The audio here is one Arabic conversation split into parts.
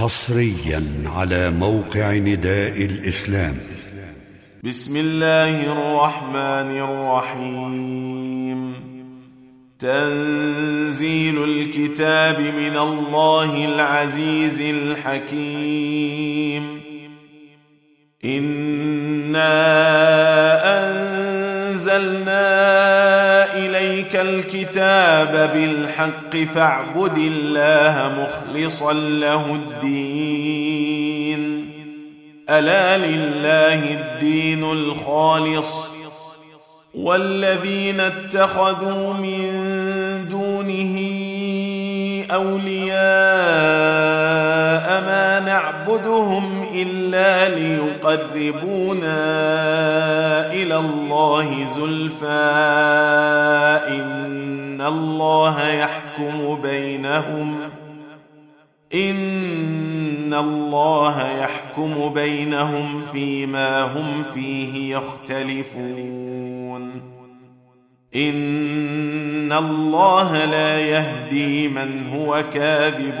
حصريا على موقع نداء الإسلام. بسم الله الرحمن الرحيم. تنزيل الكتاب من الله العزيز الحكيم. إنا أنزلنا إليك الكتاب بالحق فاعبد الله مخلصا له الدين. ألا لله الدين الخالص. والذين اتخذوا من دونه أولياء ما نعبدهم إلا ليقربونا إلى الله زلفى. إن الله يحكم بينهم. إن الله يحكم بينهم فيما هم فيه يختلفون. إن الله لا يهدي من هو كاذب.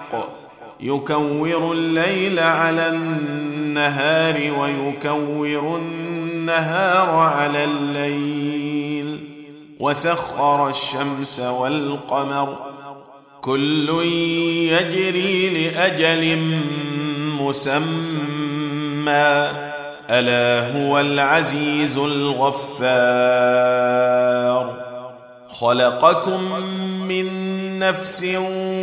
يكور الليل على النهار ويكور النهار على الليل. وسخر الشمس والقمر. كل يجري لأجل مسمى. ألا هو العزيز الغفار. خلقكم من نفس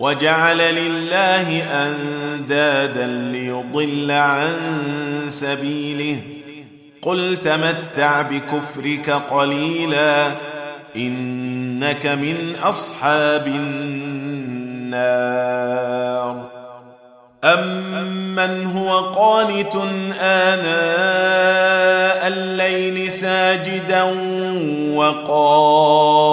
وجعل لله أندادا ليضل عن سبيله. قل تمتع بكفرك قليلا إنك من أصحاب النار. أمن هو قانت آناء الليل ساجدا وقائما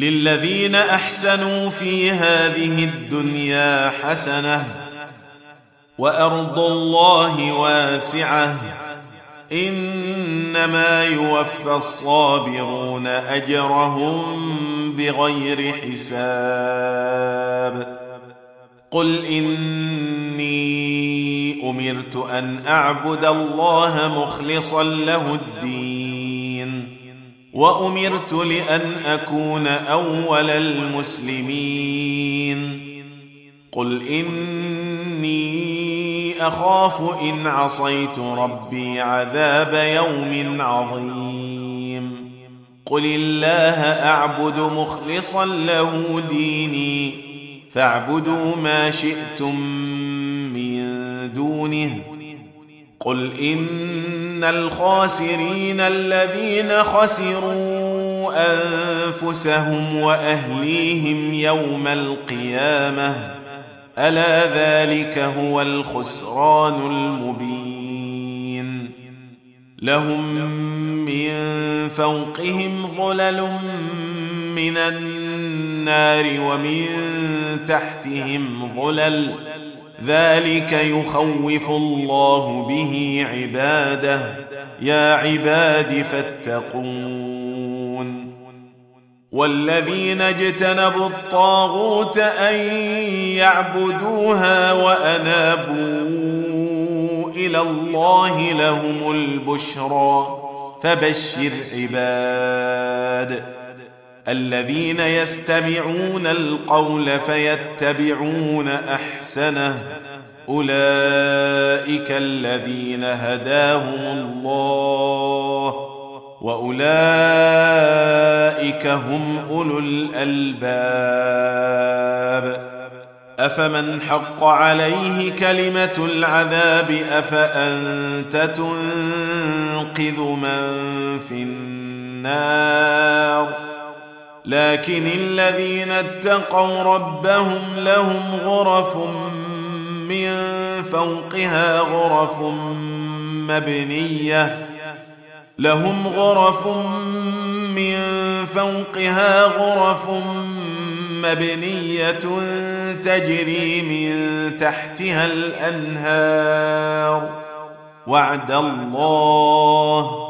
للذين أحسنوا في هذه الدنيا حسنة وأرض الله واسعة إنما يوفى الصابرون أجرهم بغير حساب قل إني أمرت أن أعبد الله مخلصا له الدين وأمرت لأن أكون أول المسلمين. قل إني أخاف إن عصيت ربي عذاب يوم عظيم. قل الله أعبد مخلصا له ديني فاعبدوا ما شئتم من دونه. قل إن الخاسرين الذين خسروا أنفسهم وأهليهم يوم القيامة ألا ذلك هو الخسران المبين. لهم من فوقهم ظلل من النار ومن تحتهم ظلل ذلك يخوف الله به عباده. يا عباد فاتقون. والذين اجتنبوا الطاغوت أن يعبدوها وأنابوا إلى الله لهم البشرى. فبشر عباد. الذين يستمعون القول فيتبعون أحسنه. أولئك الذين هداهم الله وأولئك هم أولو الألباب. أفمن حق عليه كلمة العذاب أفأنت تنقذ من في النار؟ لكن الذين اتقوا ربهم لهم غرف من فوقها غرف مبنية. لهم غرف من فوقها غرف مبنية تجري من تحتها الأنهار. وعد الله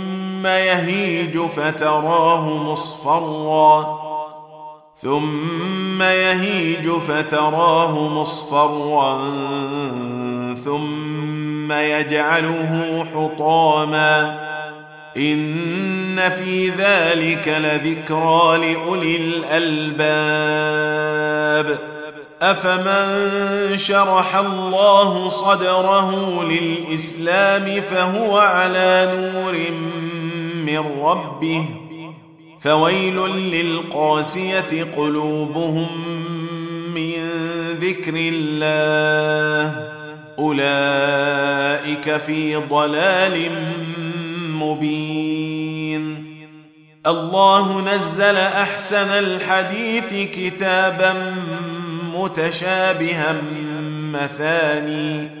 ثم يهيج فتراه مصفرا. ثم يهيج فتراه مصفرا. ثم يجعله حطاما. إن في ذلك لذكرى لأولي الألباب. أفمن شرح الله صدره للإسلام فهو على نور من ربه فويل للقاسية قلوبهم من ذكر الله. أولئك في ضلال مبين. الله نزل أحسن الحديث كتابا متشابها مثاني.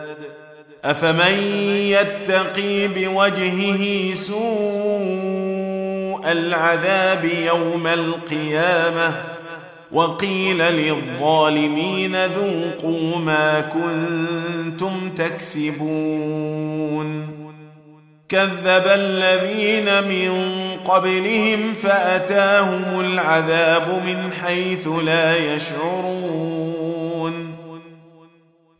أفمن يتقي بوجهه سوء العذاب يوم القيامة وقيل للظالمين ذوقوا ما كنتم تكسبون كذب الذين من قبلهم فأتاهم العذاب من حيث لا يشعرون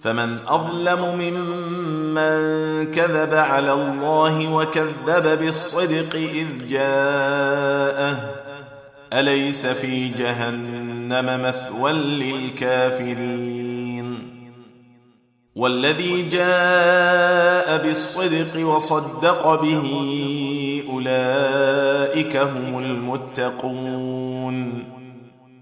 فمن أظلم ممن كذب على الله وكذب بالصدق إذ جاءه. أليس في جهنم مثوى للكافرين؟ والذي جاء بالصدق وصدق به أولئك هم المتقون.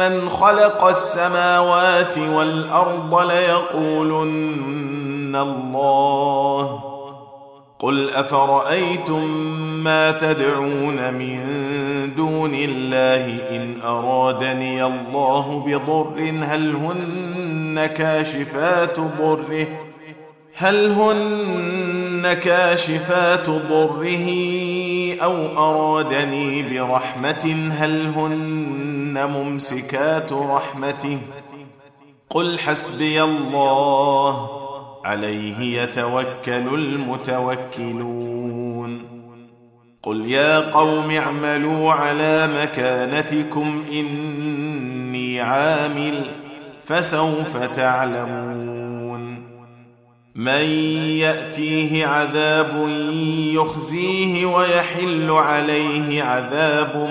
من خلق السماوات والارض ليقولن الله قل افرايتم ما تدعون من دون الله ان ارادني الله بضر هل هن كاشفات ضره هل هن كاشفات ضره أو ارادني برحمه هل هن ممسكات رحمته. قل حسبي الله عليه يتوكل المتوكلون. قل يا قوم اعملوا على مكانتكم إني عامل فسوف تعلمون. من يأتيه عذاب يخزيه ويحل عليه عذاب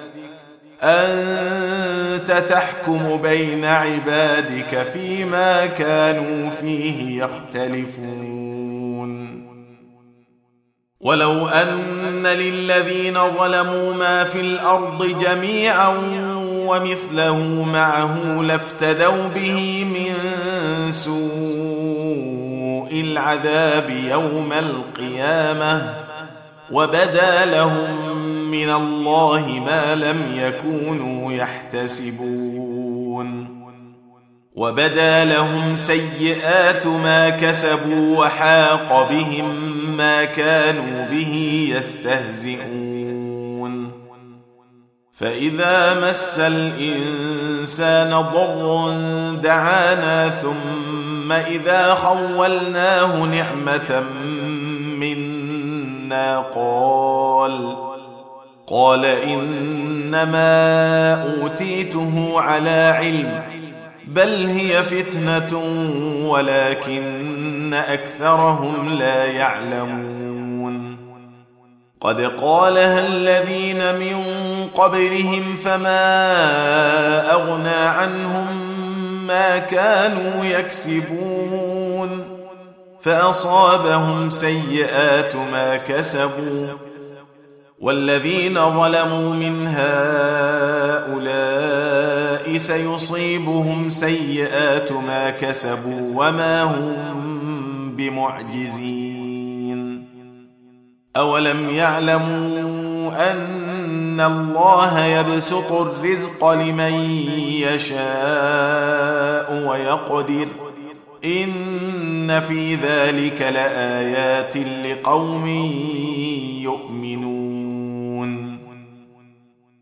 أنت تحكم بين عبادك فيما كانوا فيه يختلفون. ولو أن للذين ظلموا ما في الأرض جميعا ومثله معه لافتدوا به من سوء العذاب يوم القيامة وبدا لهم من الله ما لم يكونوا يحتسبون. وبدا لهم سيئات ما كسبوا وحاق بهم ما كانوا به يستهزئون. فإذا مس الإنسان ضر دعانا ثم إذا خولناه نعمة منا قال قال إنما أوتيته على علم بل هي فتنة ولكن أكثرهم لا يعلمون. قد قالها الذين من قبلهم فما أغنى عنهم ما كانوا يكسبون. فأصابهم سيئات ما كسبوا. والذين ظلموا من هؤلاء سيصيبهم سيئات ما كسبوا وما هم بمعجزين. أولم يعلموا أن الله يبسط الرزق لمن يشاء ويقدر. إن في ذلك لآيات لقوم يؤمنون.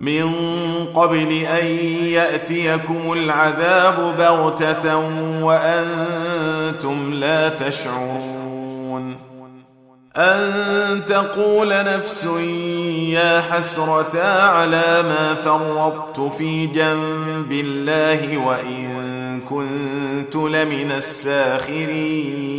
من قبل أن يأتيكم العذاب بغتة وأنتم لا تشعرون أن تقول نفس يا حسرة على ما فرطت في جنب الله وإن كنت لمن الساخرين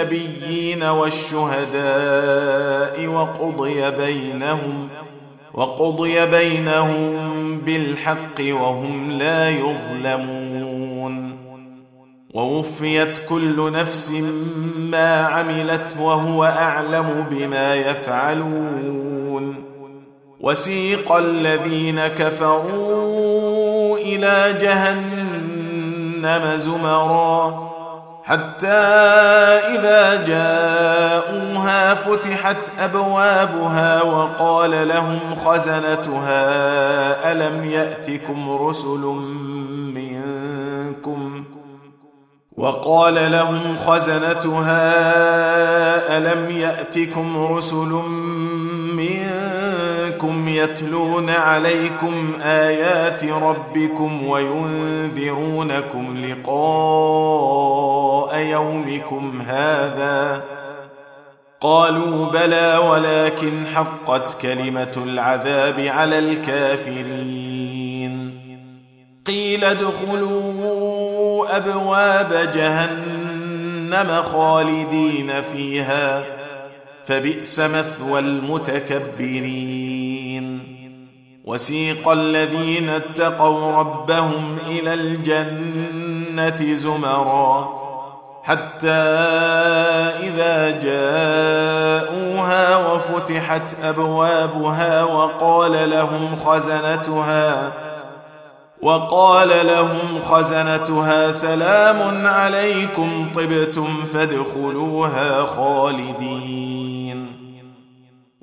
النبيين والشهداء وقضي بينهم وقضي بينهم بالحق وهم لا يظلمون. ووفيت كل نفس ما عملت وهو أعلم بما يفعلون. وسيق الذين كفروا إلى جهنم زمرًا. حتى إذا جاءوها فتحت أبوابها وقال لهم خزنتها ألم يأتكم رسل منكم؟ وقال لهم خزنتها ألم يأتكم رسل منكم؟ يتلون عليكم آيات ربكم وينذرونكم لقاء يومكم هذا. قالوا بلى ولكن حقت كلمة العذاب على الكافرين. قيل ادخلوا أبواب جهنم خالدين فيها. فبئس مثوى المتكبرين. وسيق الذين اتقوا ربهم إلى الجنة زمرا حتى إذا جاءوها وفتحت أبوابها وقال لهم خزنتها وقال لهم خزنتها سلام عليكم طبتم فادخلوها خالدين.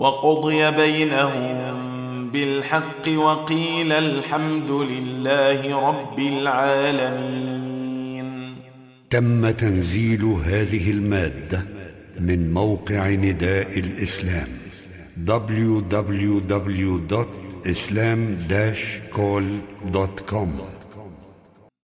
وقضي بينهم بالحق وقيل الحمد لله رب العالمين. تم تنزيل هذه المادة من موقع نداء الإسلام www islam-call.com